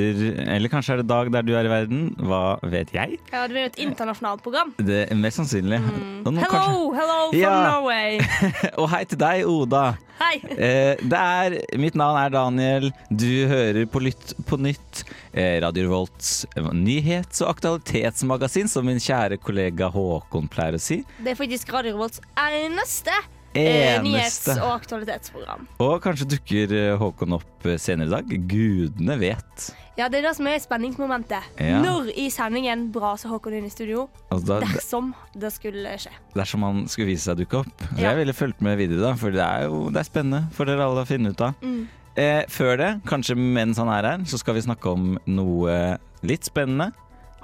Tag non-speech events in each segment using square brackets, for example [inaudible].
Eller kanskje er det dag der du er i verden. Hva vet jeg? Ja, Det blir jo et internasjonalt program. Det er Mest sannsynlig. Mm. Hello, kanskje- hello from Ja. Norway. [laughs] Og hei til deg, Oda. Hei. Eh, det er, mitt navn er Daniel. Du hører på Lytt på nytt. Eh, Radio Revolts nyhets- og aktualitetsmagasin, som min kjære kollega Håkon pleier å si. Det er faktisk Radio Revolts eneste, eneste nyhets- og aktualitetsprogram. Og kanskje dukker eh, Håkon opp eh, senere i dag. Gudene vet. Ja, Det er det som er spenningsmomentet. Ja. Når i sendingen braser Håkon inn i studio. Altså, da, Dersom det skulle skje. dersom han skulle vise seg å dukke opp. Ja. jeg ville fulgt med videre, da, for det er jo det er spennende for dere alle å finne ut av. Mm. Eh, før det, kanskje mens han er her, så skal vi snakke om noe litt spennende.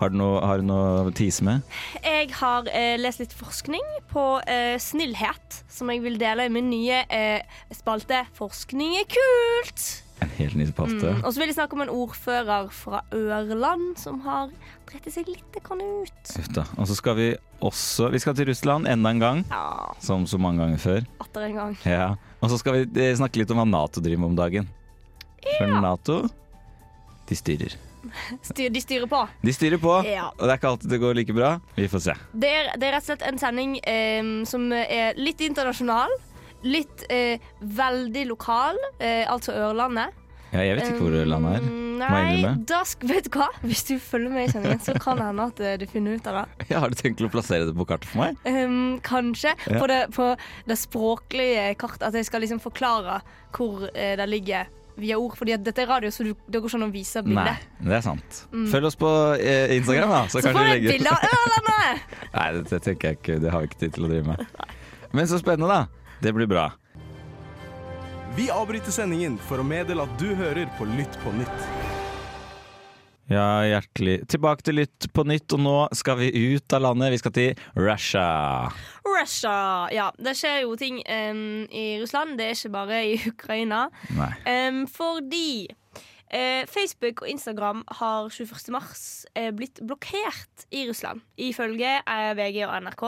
Har du noe, har du noe å tease med? Jeg har eh, lest litt forskning på eh, snillhet, som jeg vil dele i min nye eh, spalte Forskning er kult. En helt ny spalte. Mm. Og så vil jeg snakke om en ordfører fra Ørland som har dritt seg litt ut. Uff. Og så skal vi også Vi skal til Russland enda en gang, Ja, som så mange ganger før. atter en gang. Ja. Og så skal vi eh, snakke litt om hva Nato driver med om dagen. For Nato, de styrer. Styr, de styrer på. De styrer på, Ja. og det er ikke alltid det går like bra. Vi får se. Det er, det er rett og slett en sending eh, som er litt internasjonal. Litt eh, veldig lokal, eh, altså Ørlandet. Ja, jeg vet ikke hvor Ørlandet er. Jeg Nei, da [laughs] vet du hva? Hvis du følger med i sendingen, så kan det hende at eh, du finner ut av det. [laughs] Ja, har du tenkt å plassere det på kartet for meg? Um, kanskje Ja. på, det, på det språklige kartet. At jeg skal liksom forklare hvor eh, det ligger via ord. Fordi dette er radio, så du, det går ikke an å vise Nei, det er sant. Følg oss på eh, Instagram, da. Så, Så får du et bilde av [laughs] Ørlandet! Nei, det, det tenker jeg ikke. Det har vi ikke tid til å drive med. Men så spennende, da. Det blir bra. Vi avbryter sendingen for å meddele at du hører på Lytt på nytt. Ja, hjertelig tilbake til Lytt på nytt, og nå skal vi ut av landet. Vi skal til Russia. Russia. Ja, det skjer jo ting um, i Russland. Det er ikke bare i Ukraina. Nei. Um, fordi eh, Facebook og Instagram har 21. mars eh, blitt blokkert i Russland, ifølge eh, VG og NRK,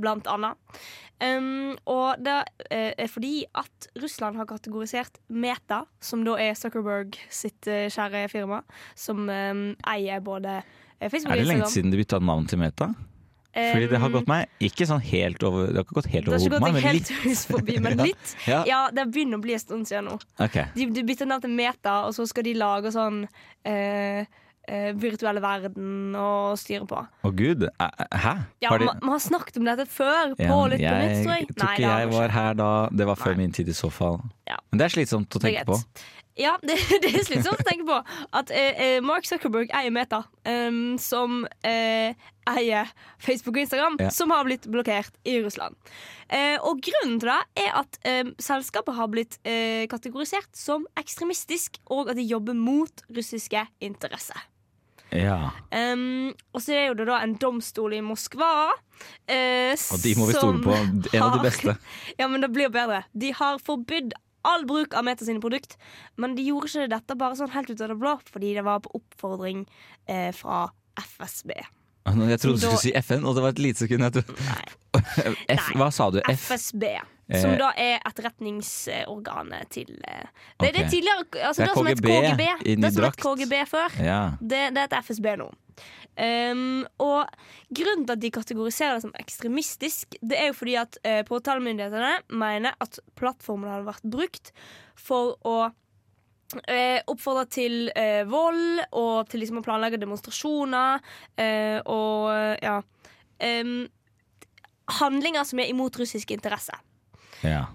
blant annet. Um, og det eh, er fordi at Russland har kategorisert Meta, som da er Zuckerberg sitt eh, kjære firma, som eier både eh, Facebook Er det lenge Instagram. siden de bytta navn til Meta? Fordi det har gått meg ikke sånn helt over Det har ikke gått helt over hodet men helt litt. forbi, men [laughs] litt. Ja. Ja, det begynner å bli en stund siden nå. Ok. De, de bytter navn til Meta, og så skal de lage sånn eh, eh, virtuelle verden og styre på. Å gud, æ- æ- hæ? Ja, Har de- man, man har snakket om dette før på Ja, Lytt på nytt, tror jeg. Tror ikke jeg var her da. Det var før Nei. min tid i så fall. Ja. Men det er slitsomt å tenke på. Ja, [laughs] det, det er slitsomt å tenke på at eh, eh, Mark Zuckerberg eier Meta, um, som eh, eier Facebook og Instagram, Ja. som har blitt blokkert i Russland. Eh, og grunnen til det er at em, selskapet har blitt eh, kategorisert som ekstremistisk, og at de jobber mot russiske interesser. Ja. Um, og så er det da en domstol i Moskva. Uh, Og de må vi stole på. En av de beste. [laughs] Ja, men det blir bedre. De har forbydd all bruk av Meta sine produkt, men de gjorde ikke dette bare sånn helt ut av det blå, fordi det var på oppfordring eh, fra FSB. Jeg trodde du skulle si FN, og det var et lite sekund. Tror. F, hva sa du? F? FSB. Som Eh. da er etterretningsorganet til Det, Det, det er tidligere altså Det er det som het KGB Det som het. KGB før. Ja. Det, det heter FSB nå. Um, og grunnen til at de kategoriserer det som ekstremistisk, det er jo fordi at uh, påtalemyndighetene mener at plattformen hadde vært brukt for å eh, oppfordra til eh, vold og til liksom å planlegge demonstrasjoner eh, og ja Handlinger som er imot russiske interesser. ja.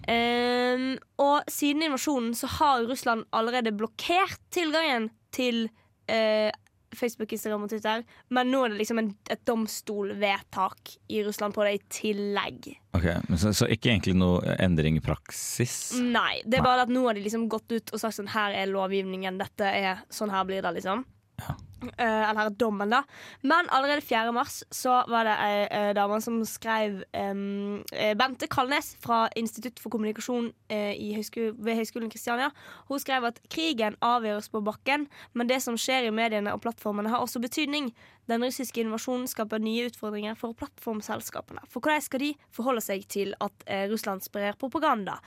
Og siden invasjonen så har Russland allerede blokkert tilgangen til eh, Facebook, Instagram og Twitter. Men nå er det liksom en, et domstolvedtak i Russland på det i tillegg. Ok, men så, så ikke egentlig noe endring i praksis? Nei, det er bare at nå har de liksom gått ut og sagt sånn her er lovgivningen, dette er sånn her blir det, liksom. Ja. Eh, eller dommen, da. Men allerede 4. mars så var det ei eh, dame som skrev eh, Bente Kalnes fra Institutt for kommunikasjon eh, høysko ved Høgskolen Kristiania. Hun skrev at krigen avgjøres på bakken, men det som skjer i mediene og plattformene, har også betydning. Den russiske invasjonen skaper nye utfordringer for plattformselskapene. For hvordan skal de forholde seg til at eh, Russland sprer propaganda?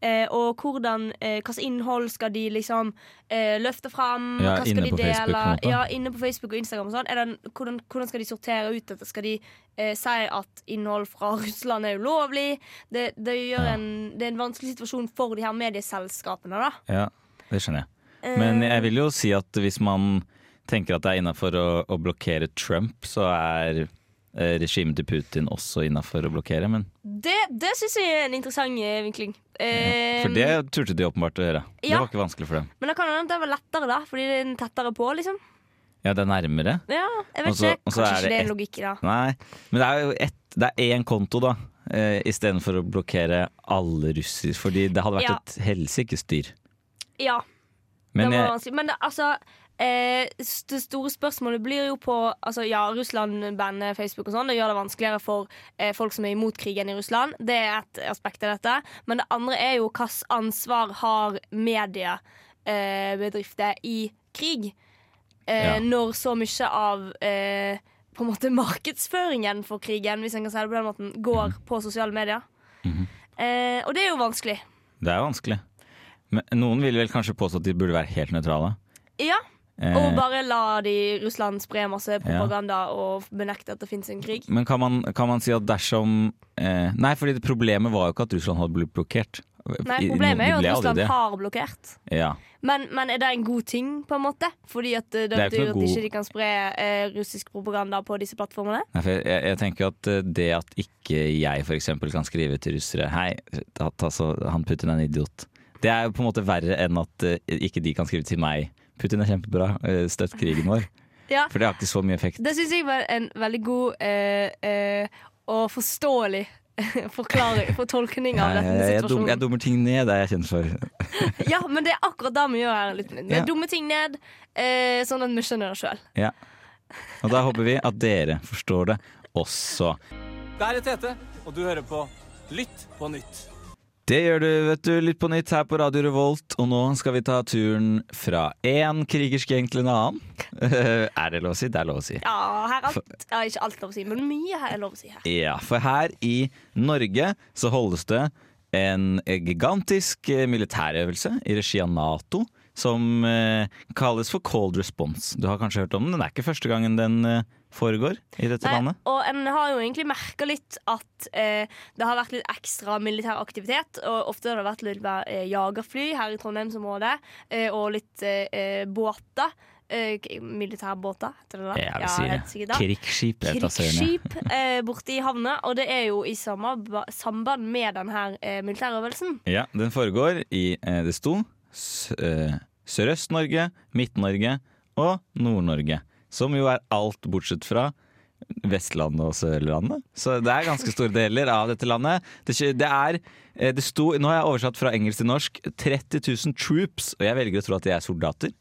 Eh, og hvordan, eh, hva slags innhold skal de liksom eh, løfte fram? Ja, hva skal de måte. Ja, inne på Facebook og Instagram og sånn. Hvordan, hvordan skal de sortere ut dette? Skal de eh, si at innhold fra [laughs] Russland er ulovlig? Det, det, Ja. en, det er en vanskelig situasjon for de her medieselskapene, da. Ja, det skjønner jeg. Men Eh, jeg vil jo si at hvis man tenker at det er innafor å, å blokkere Trump, så er eh, regimet til Putin også innafor å blokkere. Men, det det syns jeg er en interessant eh, vinkling. Eh, for det turte de åpenbart å gjøre. Det var ikke vanskelig for dem. Men det kan hende det var lettere, da, fordi det er tettere på, liksom. Ja, det er nærmere. Ja, jeg vet også, ikke. Kanskje er ikke det det er logikk i det. Nei, men det er jo ett, det er én konto, da. Uh, Istedenfor å blokkere alle russisk. Fordi det hadde vært Ja. et helsikes styr. Ja, Men det var jeg, vanskelig. Men det, altså eh, Det store spørsmålet blir jo på Altså Ja, Russland banner Facebook og sånn. Det gjør det vanskeligere for eh, folk som er imot krigen i Russland. Det er et aspekt av dette. Men det andre er jo hvilket ansvar har mediebedrifter eh, i krig? Eh, Ja. Når så mye av eh, på en måte markedsføringen for krigen hvis en kan si det på den måten, går Mhm. på sosiale medier. eh, og det er jo vanskelig. det er vanskelig. Men noen vil vel kanskje påstå at de burde være helt nøytrale. Ja, Og bare la de Russland spre masse propaganda og benekte at det fins en krig. Men kan man, kan man si at dersom eh, Nei, fordi det problemet var jo ikke at Russland hadde blitt blokkert. Nei, Problemet er jo at Russland har blokkert. Ja. Men, men er det en god ting, på en måte? Fordi at det, det Det betyr at god- ikke de kan spre eh, russisk propaganda på disse plattformene? Nei, for jeg, jeg, tenker at eh, det at ikke jeg eksempel kan skrive til russere Hei, at, altså, han Putin er en idiot. Det er jo på en måte verre enn at uh, ikke de kan skrive til meg. Putin er kjempebra, eh, støtt krigen vår. [laughs] Ja, For det har ikke så mye effekt. Det syns jeg var en veldig god eh, eh, og forståelig forklaring [laughs] for tolkning av denne situasjonen. jeg, dum, jeg dummer ting ned, det er jeg kjent for. [laughs] Ja, men det er akkurat det vi gjør her. Litt. Vi Ja. dummer ting ned, eh, sånn at vi skjønner det sjøl. Ja. Og da håper vi at dere forstår det også. Det er Tete, og du hører på Lytt på nytt. Det gjør du, vet du, litt på nytt her på Radio Revolt, og nå skal vi ta turen fra én krigersk gjeng til en annen. [laughs] er det lov å si? Det er lov å si. Ja, her er alt, ja, ikke alt lov å si, men mye her er lov å si her. Ja, for her i Norge så holdes det en gigantisk eh, militærøvelse i regi av Nato som eh, kalles for Cold Response. Du har kanskje hørt om den? Den er ikke første gangen den eh, foregår i dette Nei, landet. og en har jo egentlig merka litt at eh, det har vært litt ekstra militær aktivitet. Og ofte har det vært litt eh, jagerfly her i Trondheimsområdet, eh, og litt eh, eh, båter. Eh, militærbåter, heter det det? Jeg vil si ja, det. det. Krigsskip. Krigsskip eh, borte i havna, og det er jo i samband med denne eh, militærøvelsen. Ja, den foregår i eh, Det sto eh, Sørøst-Norge, Midt-Norge og Nord-Norge. Som jo er alt bortsett fra Vestlandet og Sørlandet. Så det er ganske store deler av dette landet. Det, det er eh, det sto, Nå har jeg oversatt fra engelsk til norsk 30 000 troops, og jeg velger å tro at de er soldater.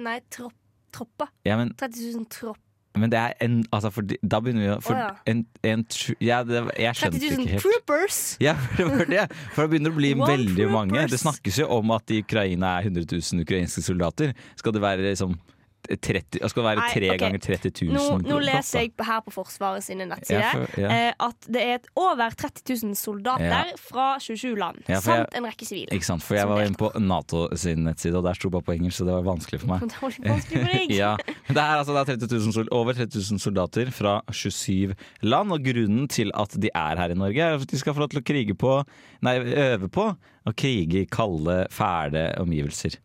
Nei, tropp, troppa. Ja, men, 30 000 tropp. men det er en altså for, Da begynner vi å for, oh, ja. en, en, ja, det, Jeg skjønte ikke helt. troopers! Ja, for det for det. For det begynner å bli veldig mange. Det snakkes jo om at i Ukraina er 100 000 ukrainske soldater. Skal det være liksom 30, skal være tre okay. ganger 30 000? Nå, nå leser jeg her på Forsvaret sine nettsider Ja, ja. eh, at det er over 30 000 soldater Ja. fra 27 land, samt en rekke sivile. Ikke sant, for jeg var inne på Nato sin nettside, og der sto bare på engelsk, så det var vanskelig for meg. [laughs] Det var litt vanskelig for deg. [laughs] ja, det er altså det er 30 000, over 30 000 soldater fra 27 land, og grunnen til at de er her i Norge, er at de skal få lov til å krige på, nei, øve på å krige i kalde, fæle omgivelser.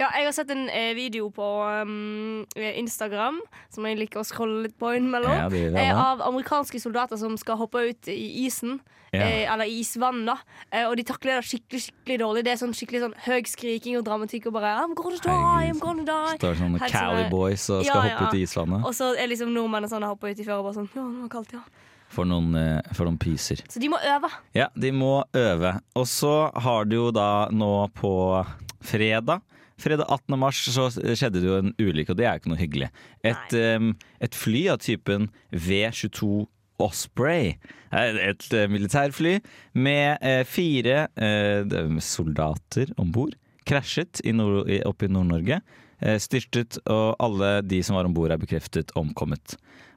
Ja, jeg har sett en eh, video på um, Instagram, som jeg liker å scrolle litt på innimellom, Ja, det eh, av amerikanske soldater som skal hoppe ut i isen. Ja. Eh, eller isvann, da. Eh, og de takler det skikkelig skikkelig dårlig. Det er sånn skikkelig sånn høy skriking og dramatikk og bare I'm gonna die, I'm gonna die. Står sånne sånn, Cali Boys og skal Ja, hoppe ut i isvannet. Og så er liksom nordmennene sånn hopper ut i før og bare sånn Ja, det var kaldt, ja. For noen, eh, for noen pyser. Så de må øve. Ja, de må øve. Og så har du jo da nå på fredag fredag 18. mars så skjedde det jo en ulykke, og det er jo ikke noe hyggelig. Et, um, et fly av typen V22 Osprey, et eh, militærfly med eh, fire eh, soldater om bord, krasjet i nord, i, oppe i Nord-Norge. Eh, styrtet, og alle de som var om bord er bekreftet omkommet.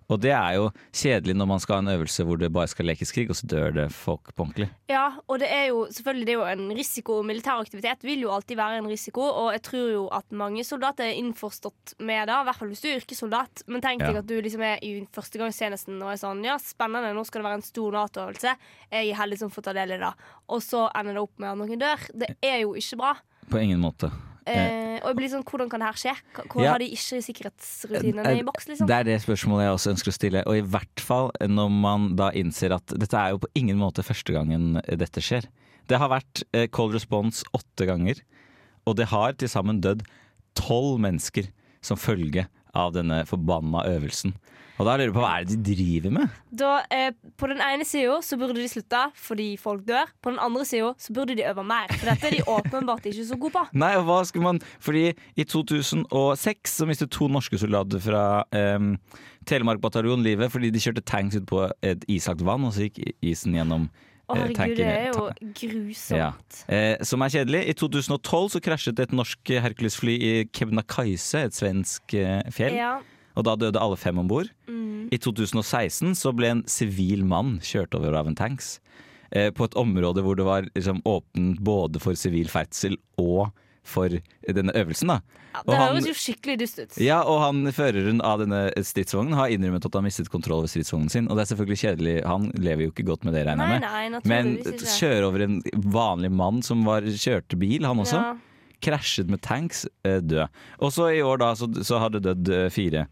Og det er jo kjedelig når man skal ha en øvelse hvor det bare skal lekes krig, og så dør det folk på ordentlig. Ja, og det er jo selvfølgelig det er jo en risiko. Militær aktivitet vil jo alltid være en risiko, og jeg tror jo at mange soldater er innforstått med det, i hvert fall hvis du er yrkessoldat. Men tenk deg Ja. at du liksom er i førstegangstjenesten og er sånn Ja, spennende, nå skal det være en stor Nato-øvelse. Jeg er heldig som får ta del i det. Og så ender det opp med at noen dør. Det er jo ikke bra. På ingen måte. Eh, og jeg blir sånn, hvordan kan det her skje? Hvor Ja. har de ikke sikkerhetsrutinene Eh, i boks, liksom? Det er det spørsmålet jeg også ønsker å stille. Og i hvert fall når man da innser at dette er jo på ingen måte første gangen dette skjer. Det har vært eh, cold response åtte ganger, og det har til sammen dødd tolv mennesker som følge av denne forbanna øvelsen. Og da lurer du på hva er det de driver med? Da, eh, på den ene sida så burde de slutte fordi folk dør. På den andre sida så burde de øve mer, for dette er de [laughs] åpenbart ikke så gode på. Nei, og hva skal man Fordi i 2006 så mistet to norske soldater fra eh, Telemark bataljon livet fordi de kjørte tanks ut på et islagt vann, og så gikk isen gjennom Å eh, herregud, tanken- det er jo grusomt. Ja. Eh, som er kjedelig. I 2012 så krasjet et norsk Hercules-fly i Kebnekaise, et svensk eh, fjell. Ja. Og da døde alle fem om bord. Mm. I 2016 så ble en sivil mann kjørt over av en tanks. Eh, på et område hvor det var liksom, åpent både for sivil ferdsel og for denne øvelsen. da. Ja, det høres jo skikkelig dust ut. Ja, og han føreren av denne stridsvognen har innrømmet at han mistet kontroll over stridsvognen sin. Og det er selvfølgelig kjedelig, han lever jo ikke godt med det, regner jeg med. Men kjøre over en vanlig mann som var, kjørte bil, han også. Ja. Krasjet med tanks, eh, død. Og så i år da, så, så har det dødd eh, fire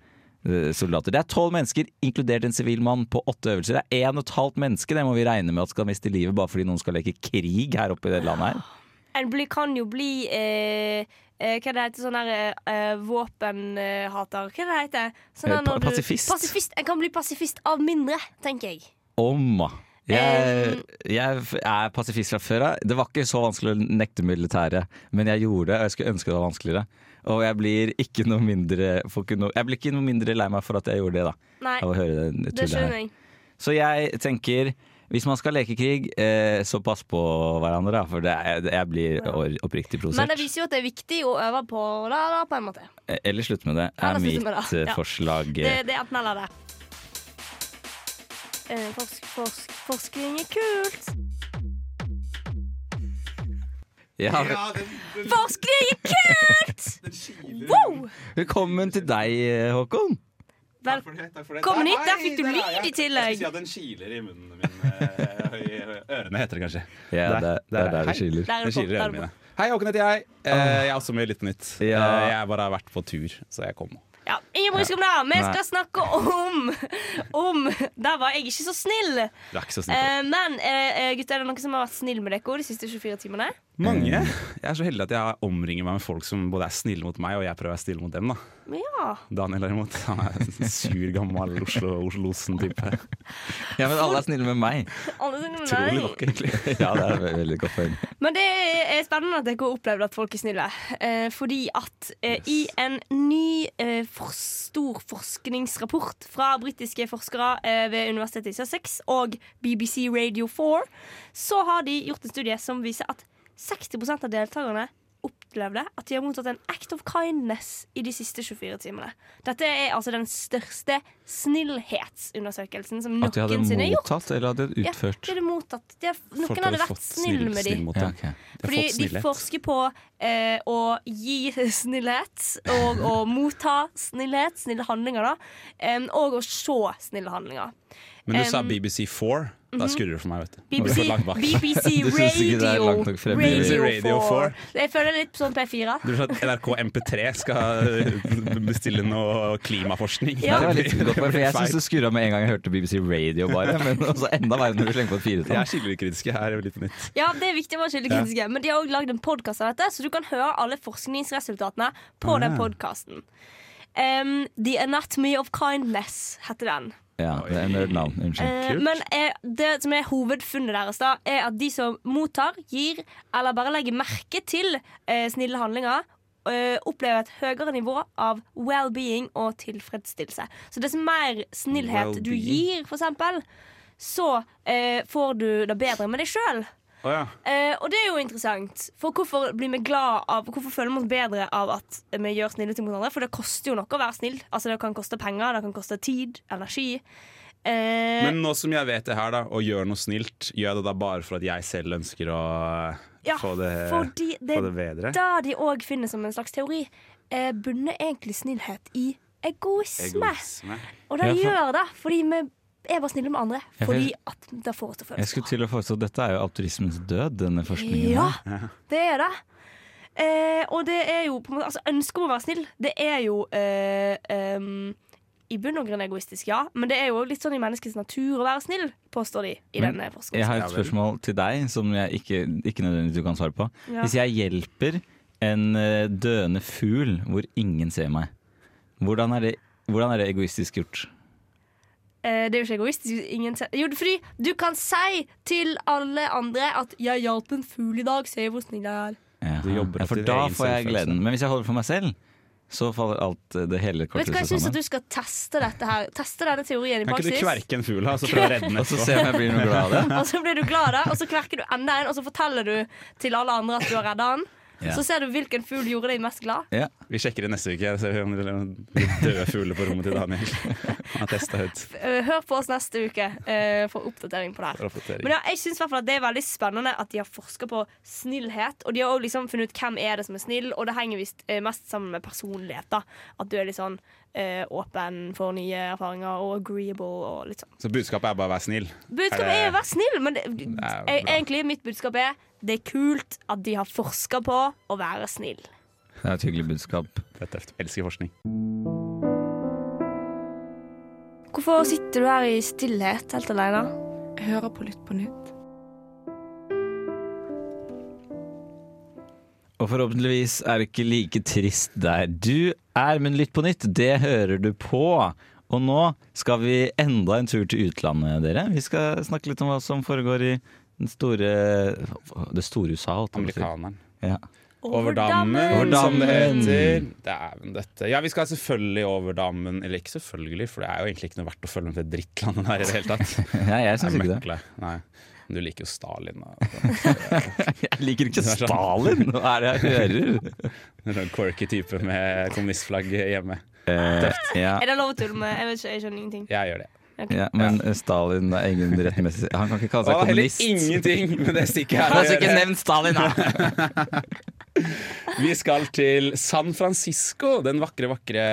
soldater. Det er tolv mennesker, inkludert en sivil mann, på åtte øvelser. Det er én og et halvt menneske det må vi regne med at skal miste livet bare fordi noen skal leke krig her oppe i det landet her. En kan jo bli eh, eh, Hva det heter sånn her eh, våpenhater Hva det heter sånn Eh, pa- du- pasifist. pasifist. En kan bli pasifist av mindre, tenker jeg. Om jeg, jeg er pasifist fra før av. Det var ikke så vanskelig å nekte militæret, men jeg gjorde det, og jeg skulle ønske det var vanskeligere. Og jeg blir ikke noe mindre Jeg blir ikke noe mindre lei meg for at jeg gjorde det, da. Nei, Av å høre det det skjønner jeg. Så jeg tenker hvis man skal leke krig, eh, så pass på hverandre, da, for det jeg, jeg blir oppriktig provosert. Men det viser jo at det er viktig å øve på det, da, på en måte. Eh, Eller slutt med det, er mitt det, forslag. ja. Det, det er enten eller det. Eh, Forsk, forsk, forskning er kult. Ja, Forskning er kult! [laughs] Wow! velkommen til deg, eh, Håkon. Vel, Velkommen hit, der fikk du lyd i tillegg. Jeg skal si at den kiler i munnen min. eh, i ørene heter det kanskje. Ja, det, det er der det Hei. skiller. Der er Den det på. kiler i Der er ørene det mine. Hei, Håkon heter jeg. Eh, Jeg er også med i Lytt på nytt. Ja. Eh, Jeg bare har vært på tur, så jeg kom nå. Ja, ingen bryr seg om det. Vi skal snakke om Om Der var jeg ikke så snill. Du er ikke så snill. Eh, men eh, gutter, er det noen som har vært snill med dere de siste 24 timene? Mange. Jeg er så heldig at jeg omringer meg med folk som både er snille mot meg, og jeg prøver å være stille mot dem. da Ja. Daniel derimot, han er en sur, gammel Oslo- Oslo-Losen-type. Ja, men alle er snille med meg. Alle sine med Utrolig deg. nok, egentlig. [laughs] Ja, det er et veldig godt poeng. Men det er spennende at dere har opplevd at folk er snille. Eh, fordi at eh, i en ny eh, for stor forskningsrapport fra britiske forskere ved Universitetet i Sussex og BBC Radio 4, så har de gjort en studie som viser at 60% av deltakerne opplevde at de har mottatt en act of kindness i de siste 24 timene. Dette er altså den største snillhetsundersøkelsen som At de hadde noensinne er gjort. mottatt eller hadde Ja, de hadde mottatt. De har, noen hadde vært fått snill med dem. Ja, okay. De Fordi de forsker på eh, å gi [laughs] snillhet og å motta snillhet, snille handlinger, da. eh, og å se snille handlinger. Men du sa Um, BBC4. Da skurrer det for meg, vet du. BBC, Det. BBC [laughs] Du det Radio? Radio, Radio 4. 4. Jeg føler litt sånn P4. Du tror at NRK MP3 skal bestille noe klimaforskning? Ja. Det var litt godt for jeg syns det skurra med en gang jeg hørte BBC Radio, bare. Men også enda verre når du slenger på et Jeg firetall. er kildekritiske her. er litt nytt. Ja, det er viktig å være kildekritiske, men de har òg lagd en podkast av dette, så du kan høre alle forskningsresultatene på den podkasten. Um, The Anatomy of Kindness heter den. Ja, det er nerdnavn. Unnskyld. Eh, men eh, det som er hovedfunnet deres, da, er at de som mottar, gir eller bare legger merke til eh, snille handlinger, eh, oppleve et høyere nivå av well-being og tilfredsstillelse. Så dess mer snillhet du well du gir, for eksempel, så eh, får du det bedre med deg sjøl. Å ja. Eh, og det er jo interessant. For hvorfor blir vi glad av Hvorfor føler vi oss bedre av at vi gjør snille ting mot andre? For det koster jo noe å være snill. Altså Det kan koste penger, det kan koste tid, energi. Eh, Men nå som jeg vet det her, da, og gjør noe snilt, gjør jeg det da bare for at jeg selv ønsker å ja, få det, fordi det få det bedre? da de òg finner som en slags teori, eh, bunner egentlig snillhet i egoisme. Egoisme. Og det Ja, for- gjør det fordi vi er bare snill med andre. Fordi at det får oss til å føle Jeg skulle til å foreslå at Dette er jo altruismens død, denne forskningen. Ja, det er det. Eh, og det er jo på en måte Altså, ønsket om å være snill, det er jo eh, um, i bunn og grunn egoistisk, ja. Men det er jo litt sånn i menneskets natur å være snill, påstår de i Men denne Jeg har et spørsmål til deg som jeg ikke, ikke nødvendigvis du kan svare på. Ja. Hvis jeg hjelper en eh, døende fugl hvor ingen ser meg, hvordan er det, hvordan er det egoistisk gjort? Eh, det er jo ikke egoistisk. Ingen jo, fordi du kan si til alle andre at 'jeg hjalp en fugl i dag, se hvor snill jeg er'. Ja, for da får jeg gleden. Men hvis jeg holder for meg selv, så faller alt eh, det hele Vet du hva, Jeg syns du skal teste dette her Teste denne teorien i Kan ikke du kverke en fugl og så prøve å redde den [laughs] Og så ser se om jeg blir noe glad av det. [laughs] Og så blir du glad av det, og så kverker du enda en, og så forteller du til alle andre at du har redda den. Ja. Så ser du hvilken fugl gjorde deg mest glad. Ja. Vi sjekker det neste uke. Ser vi om det er døde fugler på rommet til Daniel. [laughs] Han har ut. Eh, Hør på oss neste uke uh, for oppdatering på det her. Men ja, jeg at det er veldig spennende at de har forska på snillhet. Og de har også liksom funnet ut hvem er det som er snill, og det henger visst eh, mest sammen med personlighet. da At du er litt sånn åpen for nye erfaringer og agreeable og litt sånn. Så budskapet er bare å være snill. Budskapet Er er å være snill, men det, bra. egentlig mitt budskap er det er kult at de har forska på å være snill. Det er et hyggelig budskap. Det er tøft. Elsker forskning. Hvorfor sitter du her i stillhet helt alene? Jeg hører på Lytt på nytt. Og forhåpentligvis er det ikke like trist der du er, men Lytt på nytt, det hører du på. Og nå skal vi enda en tur til utlandet, dere. Vi skal snakke litt om hva som foregår i den store, det store USA. Amerikaneren. Ja. Over dammen, Over som det dammen. heter. Dæven døtte. Ja, vi skal selvfølgelig over dammen. Eller ikke selvfølgelig, for det er jo egentlig ikke noe verdt å følge med til det drittlandet der i det hele tatt. [laughs] Ja, jeg Det syns ikke det. Nei. Du liker jo Stalin. Da. [laughs] Jeg liker ikke [laughs] sånn. Stalin! Hva er det jeg hører? [laughs] En sånn quirky type med kommunistflagg hjemme. Tøft, ja, Er det lov å tulle med? Jeg vet ikke, jeg skjønner ingenting. Jeg gjør det. Ja, men Stalin er ingen rettmessig Han kan ikke kalle seg heller kommunist. ingenting med det stikket Han her. har gjøre. ikke nevnt Stalin, da! [laughs] Vi skal til San Francisco, den vakre, vakre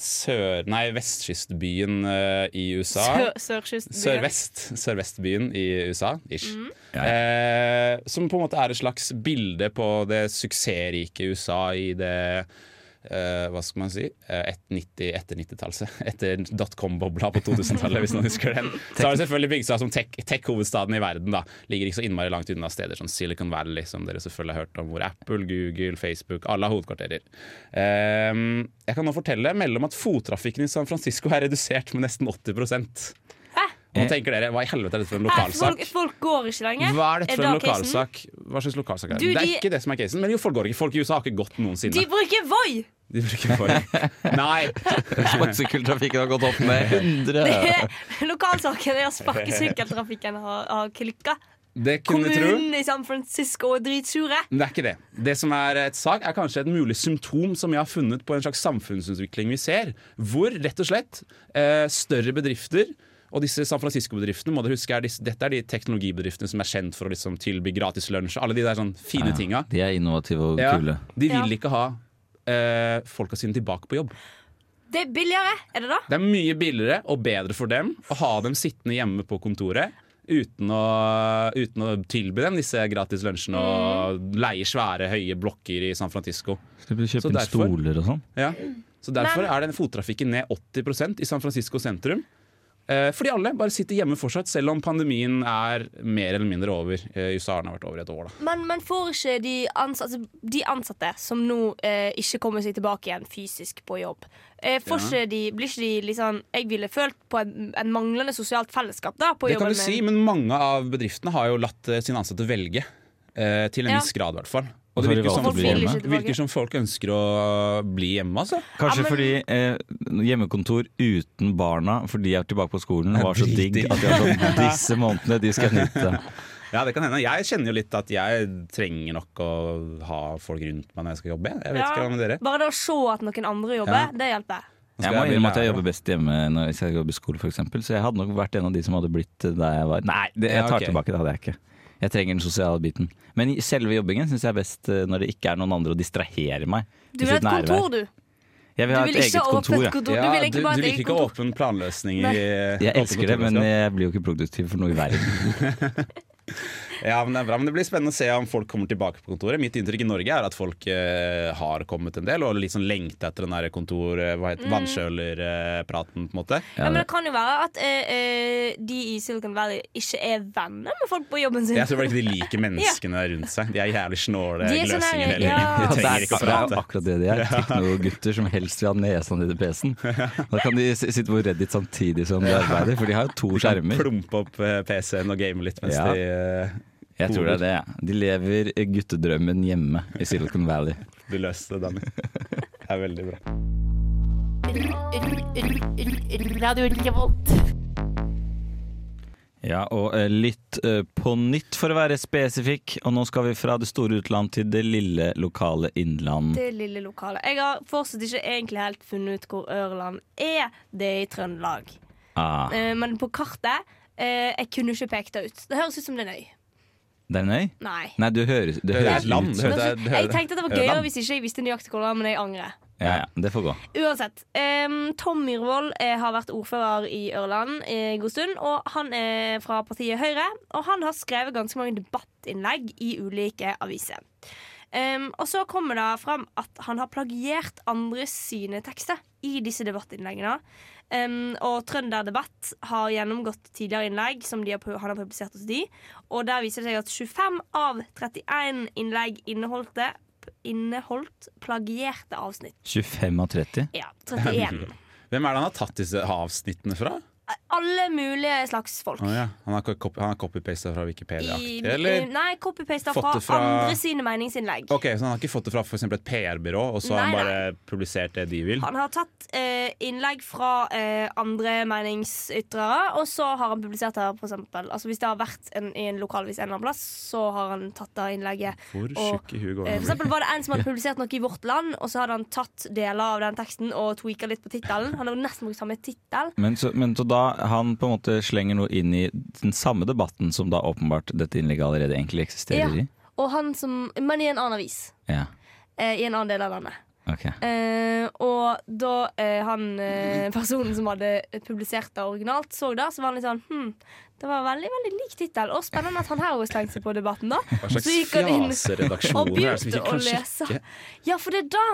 sør... Nei, vestkystbyen eh, i USA. Sør, sørkystbyen. Sørvest. Sørvestbyen i USA, ish. Mm. Eh, som på en måte er et slags bilde på det suksessrike USA i det eh, hva skal man si? Eh, et 90, etter 90-tallet. [laughs] Etter dotcom-bobla på 2000-tallet, hvis noen husker den. [laughs] Så har det selvfølgelig bygd seg som tech- tech-hovedstaden i verden. da Ligger ikke så innmari langt unna steder som Silicon Valley, som dere selvfølgelig har hørt om, hvor Apple, Google, Facebook, alle har hovedkvarterer. Eh, jeg kan nå fortelle melde om at fottrafikken i San Francisco er redusert med nesten 80 Nå tenker dere, Hva i helvete er dette for en lokalsak? folk, folk går ikke lenger. Hva er dette for en lokalsak? Hva slags lokalsak er det? Du, det er de- ikke det som er casen. Men jo, folk går ikke. Folk i USA har ikke gått noensinne. De bruker Voi! De bruker Voi. Nei! [laughs] Sparkesykkeltrafikken har gått opp med [laughs] 100 Lokalsaken er at sparkesykkeltrafikken har, har klikka. Det kunne tro. Kommunen i San Francisco er dritsure. Det er ikke det. Det som er et sak, er kanskje et mulig symptom som jeg har funnet på en slags samfunnsutvikling vi ser. Hvor rett og slett eh, større bedrifter og disse San Francisco-bedriftene må dere huske er disse, Dette er de teknologibedriftene som er kjent for å liksom tilby gratis lunsj. Alle de der sånn fine tinga. De er innovative og Ja, kule. de vil ikke ha eh, folka sine tilbake på jobb. Det er billigere, er det da? Det er mye billigere og bedre for dem å ha dem sittende hjemme på kontoret uten å, uten å tilby dem disse gratis lunsjene og leie svære, høye blokker i San Francisco. Skal vi Så kjøpe inn derfor- stoler og sånn? Ja. Så Derfor Men- er den fottrafikken ned 80% i San Francisco sentrum. Eh, fordi alle bare sitter hjemme fortsatt, selv om pandemien er mer eller mindre over. Eh, USA har vært over et år. da Men, men får ikke de ansatte, altså, de ansatte som nå eh, ikke kommer seg tilbake igjen fysisk på jobb eh, får Ja. ikke de, Blir ikke de liksom Jeg ville følt på en, en manglende sosialt fellesskap da på Det kan du si, men mange av bedriftene har jo latt eh, sine ansatte velge. eh, til en Ja. viss grad, i hvert fall. Og det virker som, Folk virker som folk ønsker å bli hjemme, altså. Kanskje Ja, men- fordi eh, hjemmekontor uten barna, for de er tilbake på skolen, var så digg at de har [laughs] sånn disse månedene de skal nyte. [laughs] Ja, det kan hende. Jeg kjenner jo litt at jeg trenger nok å ha folk rundt meg når jeg skal jobbe. Jeg vet Ja. ikke hva med dere. Bare det å se at noen andre jobber, Ja. det hjelper. Jeg må innrømme at jeg jobber best hjemme når jeg skal jobbe i skole, f.eks. Så jeg hadde nok vært en av de som hadde blitt der jeg var. Nei, det, jeg Ja, tar tilbake, det hadde jeg ikke. Jeg trenger den sosiale biten. Men selve jobbingen syns jeg er best eh, når det ikke er noen andre å distrahere meg. Du vil ha et kontor, du. Jeg vil ha et eget kontor. Du vil du, du liker ikke åpen planløsning i Jeg elsker det, men jeg blir jo ikke produktiv for noe i verden. [laughs] Ja, men det er bra, men det blir spennende å se om folk kommer tilbake på kontoret. Mitt inntrykk i Norge er at folk eh, har kommet en del, og litt sånn lengter etter den der kontor, eh, hva heter Mm. vannkjølerpraten, på en måte. Ja, men det kan jo være at eh, eh, de i Silicon Valley ikke er venner med folk på jobben sin. Jeg tror bare ikke de liker [laughs] menneskene rundt seg. De er jævlig snåle De er sånn gløsinger hele ja. gjengen. De det, trenger er, ikke å det er akkurat det de er. Teknogutter som helst vil ha nesa nedi PC-en. [laughs] Da kan de sitte på Reddit samtidig som de arbeider, for de har jo to skjermer. Plumpe opp eh, PC-en og game litt mens Ja. de Jeg tror det er det. ja. De lever guttedrømmen hjemme i Silicon Valley. Du løste det, Danny. Det er veldig bra. Radio Revolt. Ja, og eh, litt eh, på nytt for å være spesifikk. Og nå skal vi fra det store utland til det lille, lokale innland. Det lille lokale. Jeg har fortsatt ikke egentlig helt funnet ut hvor Ørland er. Det er i Trøndelag. Ah, Eh, men på kartet eh, Jeg kunne ikke pekt det ut. Det høres ut som det er en øy. Det er en øy? Nei. Nei, du høres, det Det er høres land. ut Det som høres- jeg tenkte at det var det er gøyere hvis ikke jeg visste nøyaktig hvor det var, men jeg angrer. Ja, ja, det får gå. Uansett. Um, Tom Myhrvold eh, har vært ordfører i Ørland i en god stund. Og han er fra partiet Høyre, og han har skrevet ganske mange debattinnlegg i ulike aviser. Um, og så kommer det fram at han har plagiert andre sine tekster i disse debattinnleggene. Um, og Trønder Debatt har gjennomgått tidligere innlegg som de har, han har publisert hos de. Og der viser det seg at 25 av 31 innlegg inneholdte, inneholdt plagierte avsnitt. 25 av 30? Ja, 31. [laughs] Hvem er det han har tatt disse avsnittene fra? Alle mulige slags folk. Oh, ja. Han har copy- han har fra Wikipedia-aktig, eller? nei, copy-pasta fra, fra- andre sine meningsinnlegg. Ok, Så han har ikke fått det fra for eksempel et PR-byrå, og så har han Nei, bare publisert det de vil? Han har tatt eh, innlegg fra eh, andre meningsytrere, og så har han publisert det. her, f.eks. altså, hvis det har vært en, i en lokalvis en eller annen plass, så har han tatt det innlegget. Hvor Og, tjukk i huet går Eh, for eksempel var det en som hadde [laughs] publisert noe i Vårt Land, og så hadde han tatt deler av den teksten og tweaka litt på tittelen. Han hadde nesten brukt samme tittel. Men så, men så da han på en måte slenger noe inn i den samme debatten som da åpenbart dette innlegget allerede egentlig eksisterer Ja. i? Og han som, men i en annen avis. Ja, Eh, I en annen del av landet. Okay. Eh, og da eh, han eh, personen som hadde publisert det originalt, så det, så var han litt sånn hm, Det var veldig veldig lik tittel. Og spennende at han her også slengte seg på debatten, da. Hva slags fjaseredaksjon er det som ikke kan lese. sjekke? Ja, for det er da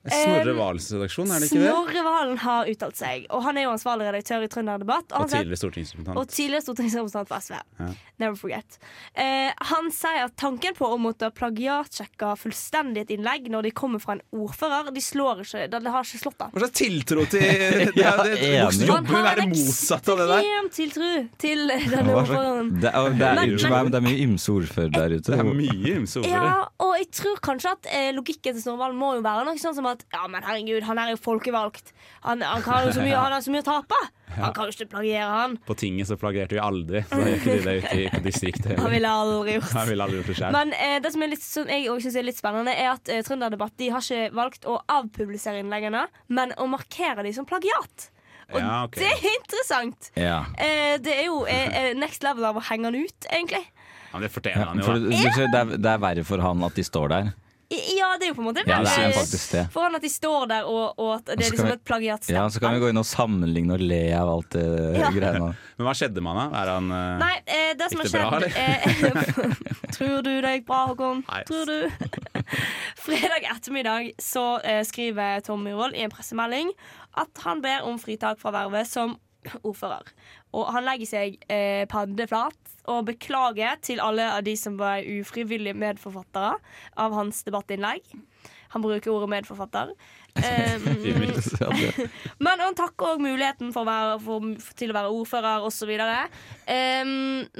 Snorre eh, Valens redaksjon, er det ikke det? Snorre Valen har uttalt seg. Og han er jo ansvarlig redaktør i Trønder Debatt. Og og tidligere stortingsrepresentant. og tidligere stortingsrepresentant for SV. Ja. Never forget. Eh, han sier at tanken på å måtte plagiatsjekke fullstendig et innlegg når de kommer fra en ordfører, de slår ikke, det det har ikke slått han. Hva slags tiltro til [laughs] det, det, det. Han jobber har være motsatt av det der. ekstrem tiltro til denne ordføreren. Det er, det, er, det er mye ymse ordfører der ute. Det er mye ymse ordfører. Ja, og jeg tror kanskje at eh, logikken til Snorre Valen må jo være noe sånn som at Ja, men herregud, han er jo folkevalgt. Han, han, kan jo så mye, han har så mye å tape. [laughs] Han kan jo ikke plagiere, han. På tinget så plagierte vi aldri. Så gjør ikke de det ute i distriktet. [laughs] Han ville aldri gjort han ville aldri gjort det selv. Men eh, det som, litt, som jeg òg synes er litt spennende, er at eh, Trønderdebatt de har ikke valgt å avpublisere innleggene, men å markere dem som plagiat. Og Ja, okay. det er interessant. Ja. Eh, det er jo eh, eh, next level av å henge han ut, egentlig. Ja, men det fortjener han jo. For, det, er, det er verre for han at de står der. Ja, det er jo på en måte Ja, det er veldig- faktisk det. For han at de står der, og, og at det er liksom vi- et plagiatstempel. Ja, Så kan vi gå inn og sammenligne og le av alt det Ja. [laughs] greiene. [laughs] Men hva skjedde med han da? Er han uh, Nei, eh, det som har skjedd bra, eh, [laughs] Tror du det gikk bra, Håkon? Nei. Tror du? Fredag ettermiddag så eh, skriver Tom Myhrvold i en pressemelding at han ber om fritak fra vervet som ordfører. Og han legger seg eh, paddeflat og beklage til alle av de som var ufrivillige medforfattere av hans debattinnlegg. Han bruker ordet medforfatter. [laughs] Um, det- [laughs] men han takker òg muligheten for å være, for, til å være ordfører osv. Um,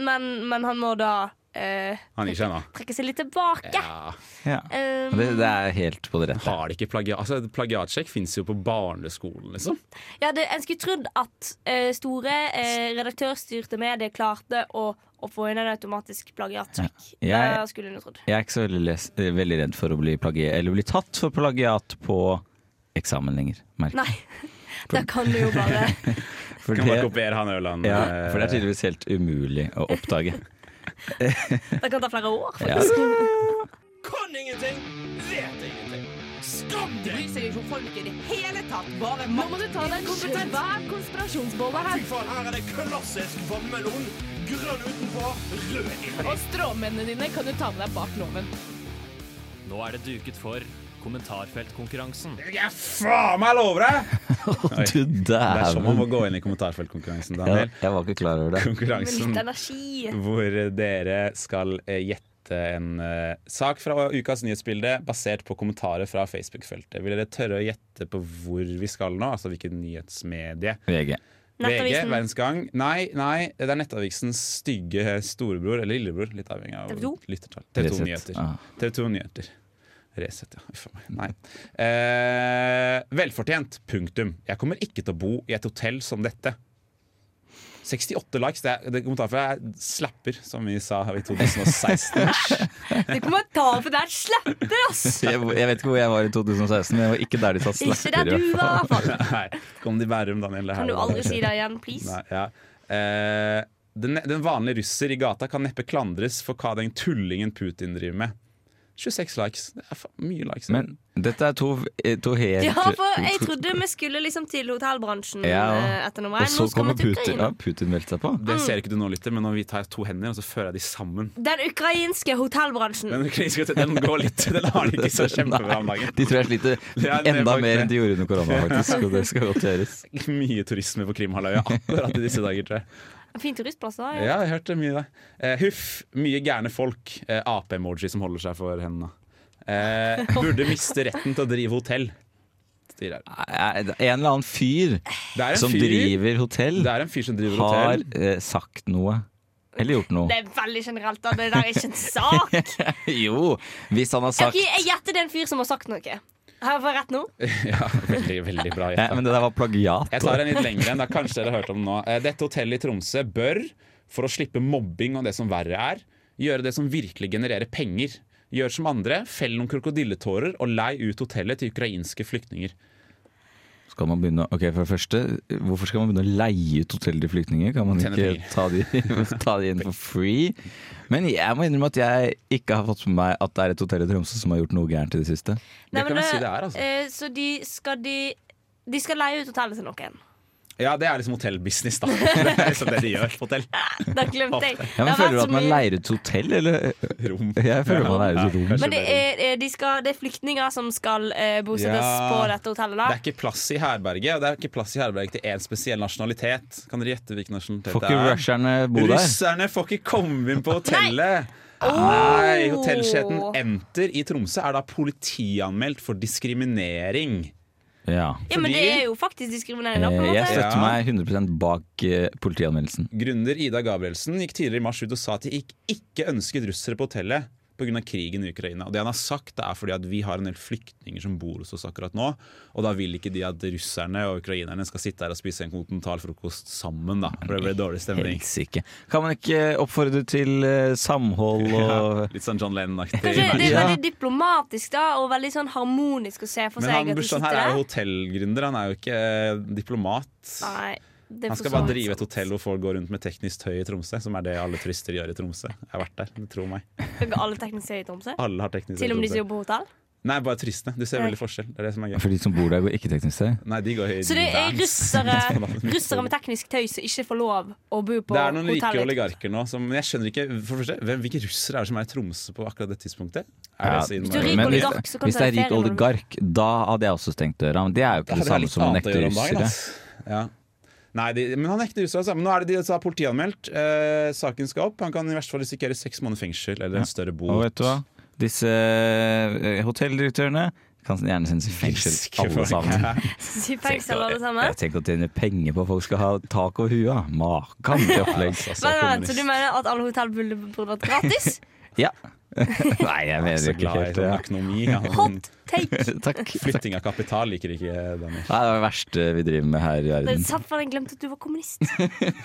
men, men han må da Uh, seg trekke seg litt tilbake. Ja. Ja. Um, Det, det er helt på det rette. Har de ikke plagiat? Altså, plagiatsjekk fins jo på barneskolen, liksom. ja, det, en skulle trodd at uh, store uh, redaktørstyrte medier klarte å, å få inn en automatisk plagiatsjekk. Jeg- Det skulle hun trodd. Jeg er ikke så veldig, les, veldig redd for å bli plagiat, eller bli tatt for plagiat på eksamen lenger. merker jeg. Nei. [laughs] Da kan du jo bare [laughs] For Kan bare kopiere han Ørland. ja, eh, for det er tydeligvis helt umulig å oppdage. [laughs] Det kan ta flere år. Ja. Kan ingenting, vet ingenting. Skam deg! Bryr seg ikke om folk i det hele tatt. Bare Nå må du ta deg en svær konspirasjonsbolle Fy her. faen, her er det klassisk vannmelon. Grønn utenpå, rød inni. Og stråmennene dine kan du ta med deg bak loven. Nå er det duket for kommentarfeltkonkurransen. Jeg faen meg lover deg! [laughs] Du Det er som man må gå inn i kommentarfeltkonkurransen, Ja, Daniel. jeg var ikke klar over det. Med Konkurransen litt hvor dere skal eh, gjette en eh, sak fra ukas nyhetsbilde basert på kommentarer fra Facebook-feltet. Vil dere tørre å gjette på hvor vi skal nå? Altså hvilket nyhetsmedie? VG. VG. Verdens Gang? Nei, nei, det er Nettavisens stygge storebror, eller lillebror, litt avhengig av TV 2? lyttertall. TV 2 Nyheter. Ah. TV 2 Nyheter. Resett, ja. Uff a meg. Nei. Eh, velfortjent. Punktum. Jeg kommer ikke til å bo i et hotell som dette. 68 likes. Det, er, det kommentarfeltet er slapper, som vi sa i 2016. [laughs] Det kommer der er slapper, ass! [laughs] Jeg, jeg vet ikke hvor jeg var i 2016, men jeg var ikke der de sa Ikke slapper. der du var, i hvert fall. [laughs] Nei, kom de Bærum, Daniel. det her Kan du aldri si det igjen, please? Nei, ja. eh, den, den vanlige russer i gata kan neppe klandres for hva den tullingen Putin driver med. 26 likes. Det er mye likes. Men dette er to, eh, to helt Ja, for jeg trodde vi skulle liksom til hotellbransjen Ja, eh, etter nummer Og så kommer Putin. Ja, Putin meldte seg på. Det ser ikke du nå, lytter, men nå vi tar to hender og så fører jeg de sammen. Den ukrainske hotellbransjen. Den ukrainske den går litt Den har de ikke så [laughs] kjempebra om dagen. De tror jeg sliter er enda mer det. enn de gjorde under korona, [laughs] faktisk. Og det skal godt gjøres. Mye turisme på Krimhalvøya akkurat i disse dager, tror jeg. En fin turistplass, da. Ja, jeg hørte mye der. Eh, huff, mye gærne folk. Eh, Ap-emoji som holder seg for hendene. Eh, burde miste retten til å drive hotell. Det En eller annen fyr Det som fyr, driver hotell, Det er en fyr som driver har hotell. eh, sagt noe. Eller gjort noe. Det er veldig generelt, da. Det der er ikke en sak. [laughs] Jo, hvis han har sagt okay, Jeg gjetter det er en fyr som har sagt noe. Har jeg fått rett nå? [laughs] Ja, veldig, veldig bra ja. Men det der var plagiat. Jeg tar en litt lengre enn da kanskje dere har hørt om nå. Eh, Dette hotellet i Tromsø bør, for å slippe mobbing og det som verre er, gjøre det som virkelig genererer penger. Gjør som andre, fell noen krokodilletårer og lei ut hotellet til ukrainske flyktninger. Skal man begynne, ok, for det første, Hvorfor skal man begynne å leie ut hotell til flyktninger? Kan man ikke ta de, [laughs] ta de inn for free? Men jeg må innrømme at jeg ikke har fått med meg at det er et hotell i Tromsø som har gjort noe gærent i det siste. Det kan jeg si det er, altså. eh, så de skal, de, de skal leie ut hotellet til noen. Ja, det er liksom hotellbusiness, da. [laughs] [laughs] Det er liksom det de gjør på hotell. [laughs] Da glemte jeg. Ja, men Føler du at man leier ut hotell, eller? Rom. Jeg føler man leier ut rom. Men det er, eh, de skal, det er flyktninger som skal eh, bosettes Ja. på dette hotellet. Det er ikke plass i herberget, og det er ikke plass i herberget til én spesiell nasjonalitet. Kan dere gjette hvilken nasjonalitet Får ikke russerne bo der? Russerne får ikke komme inn på hotellet! Oh. Nei, Hotellsjefen Enter i Tromsø er da politianmeldt for diskriminering. Ja. Ja, men det er jo faktisk diskriminerende. på en Eh, Jeg støtter Ja. meg 100% bak eh, politianmeldelsen. Gründer Ida Gabrielsen gikk tidligere i mars ut og sa at de ikke, ikke ønsket russere på hotellet pga. krigen i Ukraina. Og det han har sagt det er fordi at vi har en del flyktninger som bor hos oss akkurat nå. Og da vil ikke de at russerne og ukrainerne skal sitte her og spise en kontinentalfrokost sammen. da For det blir dårlig stemning. Helsike. Kan man ikke oppfordre til eh, samhold [laughs] og Ja, litt sånn John Lennon-aktig. Det er Ja. veldig diplomatisk da og veldig sånn harmonisk å se for Men seg han at de Bursdagen sitter her er jo hotellgründer, han er jo ikke eh, diplomat. Nei, Han skal bare drive et hotell hvor folk går rundt med teknisk tøy i Tromsø, som er det alle turister gjør i Tromsø. Jeg har vært der, det tror meg. Alle teknisk tøy i Tromsø? Alle har teknisk tøy Til og med de som Tromsø. jobber på hotell? Nei, bare turistene. Du ser Nei. veldig forskjell. Det er det som er gøy. For de som bor der, går ikke teknisk tøy? Nei, de går i Så det er russere, [laughs] russere med teknisk tøy som ikke får lov å bo på hotellet? Det er noen rike oligarker nå som jeg skjønner ikke for første, hvem, Hvilke russere er det som er i Tromsø på akkurat det tidspunktet? Er Ja, det så Hvis du Men oligark, så kan hvis det er rik oligark, da hadde jeg også stengt døra. Men det er jo ikke det det samme som å nekte russere. Ja. Nei, de, men han nekter russere, altså. Men nå er det de som har politianmeldt. Eh, saken skal opp. Han kan i verste fall risikere seks måneder fengsel eller en større bot. Og vet du hva? Disse eh, hotelldirektørene Kan gjerne sendes i fengsel, alle sammen. Si [laughs] fengsel, alle sammen. Jeg tenker å tjene penger på at folk skal ha tak over huet. Makan til opplegg. [laughs] Så du mener at alle hotell burde, burde vært gratis? [laughs] Ja. [laughs] Nei, jeg mener jeg ikke helt det. økonomi. Ja. [laughs] Hot take! [laughs] Takk. Flytting av kapital liker ikke Daniel. Nei, det er det verste vi driver med her i Det er verden. for jeg glemte at du var kommunist.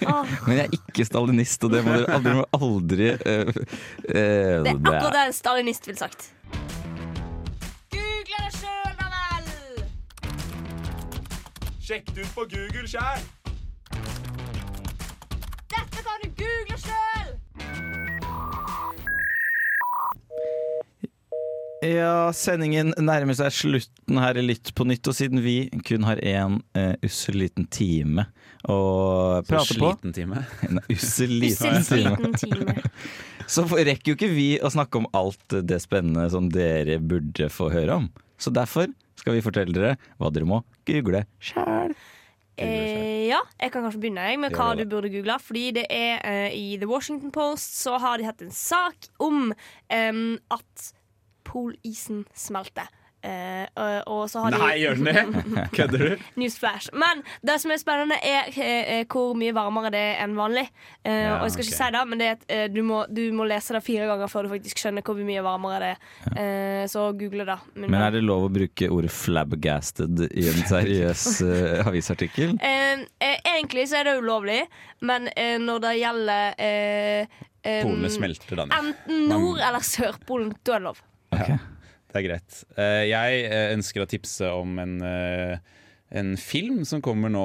Oh. Men jeg er ikke stalinist, og det må dere aldri, må aldri uh, uh, det er akkurat det en stalinist ville sagt. Google det sjøl, da vel! Sjekk det ut på Google sjæl! Dette kan du google Ja, sendingen nærmer seg slutten her i Lytt på nytt, og siden vi kun har én uh, ussel liten time å prate på Sliten time. [laughs] En ussel liten time. [laughs] Så rekker jo ikke vi å snakke om alt det spennende som dere burde få høre om. Så derfor skal vi fortelle dere hva dere må google sjæl. Eh, ja, jeg kan kanskje begynne jeg, med hva du burde google. Fordi det er eh, i The Washington Post så har de hatt en sak om em, at polisen smelter. Uh, og, og så har Nei, gjør den det? [laughs] Kødder du? Newsflash. Men det som er spennende, er eh, eh, hvor mye varmere det er enn vanlig. Uh, Ja, og jeg skal ikke si det, men det et, eh, du, må, du må lese det fire ganger før du faktisk skjønner hvor mye varmere det er. Eh, så google det. Men er det lov å bruke ordet 'flabgasted' i en seriøs eh, avisartikkel? [laughs] Eh, eh, egentlig så er det ulovlig, men eh, når det gjelder eh, eh, Polene smelter, Daniel. Enten Nord- eller Sørpolen, da er det lov. Ok. Det er greit. Eh, Jeg eh, ønsker å tipse om en, eh, en film som kommer nå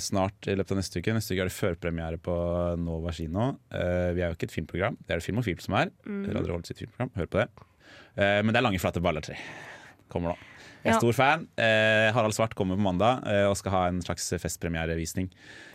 snart i løpet av neste uke. Neste uke er det førpremiere på Nova kino. Eh, Vi er jo ikke et filmprogram, det er det Film og Film som er. Mm. Filmprogram, hør på det. Eh, Men det er Lange flate baller 3. Kommer nå. Jeg er Ja. stor fan. Eh, Harald Svart kommer på mandag og skal ha en slags festpremierevisning.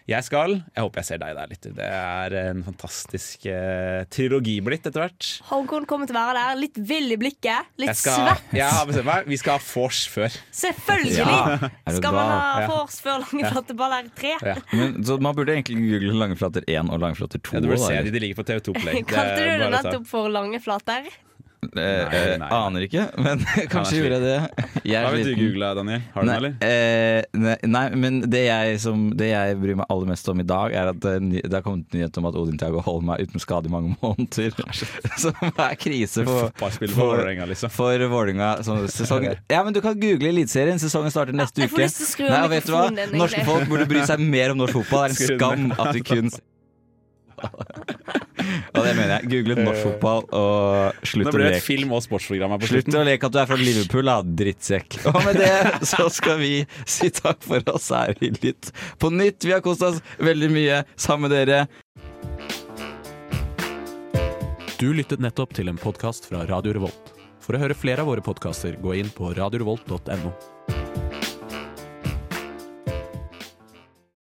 Jeg skal. Jeg håper jeg ser deg der litt. Det er en fantastisk eh, trilogi blitt etter hvert. Håkon kommer til å være der. Litt vill i blikket. Litt Jeg, skal, svett. jeg har bestemt meg. Vi skal ha vors før. Selvfølgelig! Ja, er du Skal man gal? ha Ja. vors før Lange flate baller 3? Ja. Men, så man burde egentlig google Langeflater 1 og Langeflater 2. Ja, du burde da, se eller? de, de ligger på TV2 Play. [laughs] Kalte du det bare å ta. nettopp for lange flater? Eh, eh, nei, nei. Aner ikke, [laughs] men [laughs] kanskje gjorde jeg det. [laughs] Jeg er Hva vil du google, Daniel? Har du Nei, noe, eller? eh, nei, nei, men det jeg, som, det jeg bryr meg aller mest om i dag, er at det, har kommet nyhet om at Odin Tiago Holm er uten skade i mange måneder. Som er krise for, for, for Vålerenga, liksom. for Vålerenga. Sånn, ja, men du kan google Eliteserien. Sesongen starter neste uke. Nei, vet du hva? Norske folk burde bry seg mer om norsk fotball. Det er en skam at vi kun Og det mener jeg. Google norsk fotball og slutt Nå å blir det et film- og sportsprogram her på Slutt slutten. å leke at du er fra Liverpool, da, drittsekk. [laughs] Og med det [laughs] så skal vi si takk for oss her i Lytt på nytt. Vi har kost oss veldig mye sammen med dere. Du lyttet nettopp til en podkast fra Radio Revolt. For å høre flere av våre podkaster, gå inn på radiorevolt.no.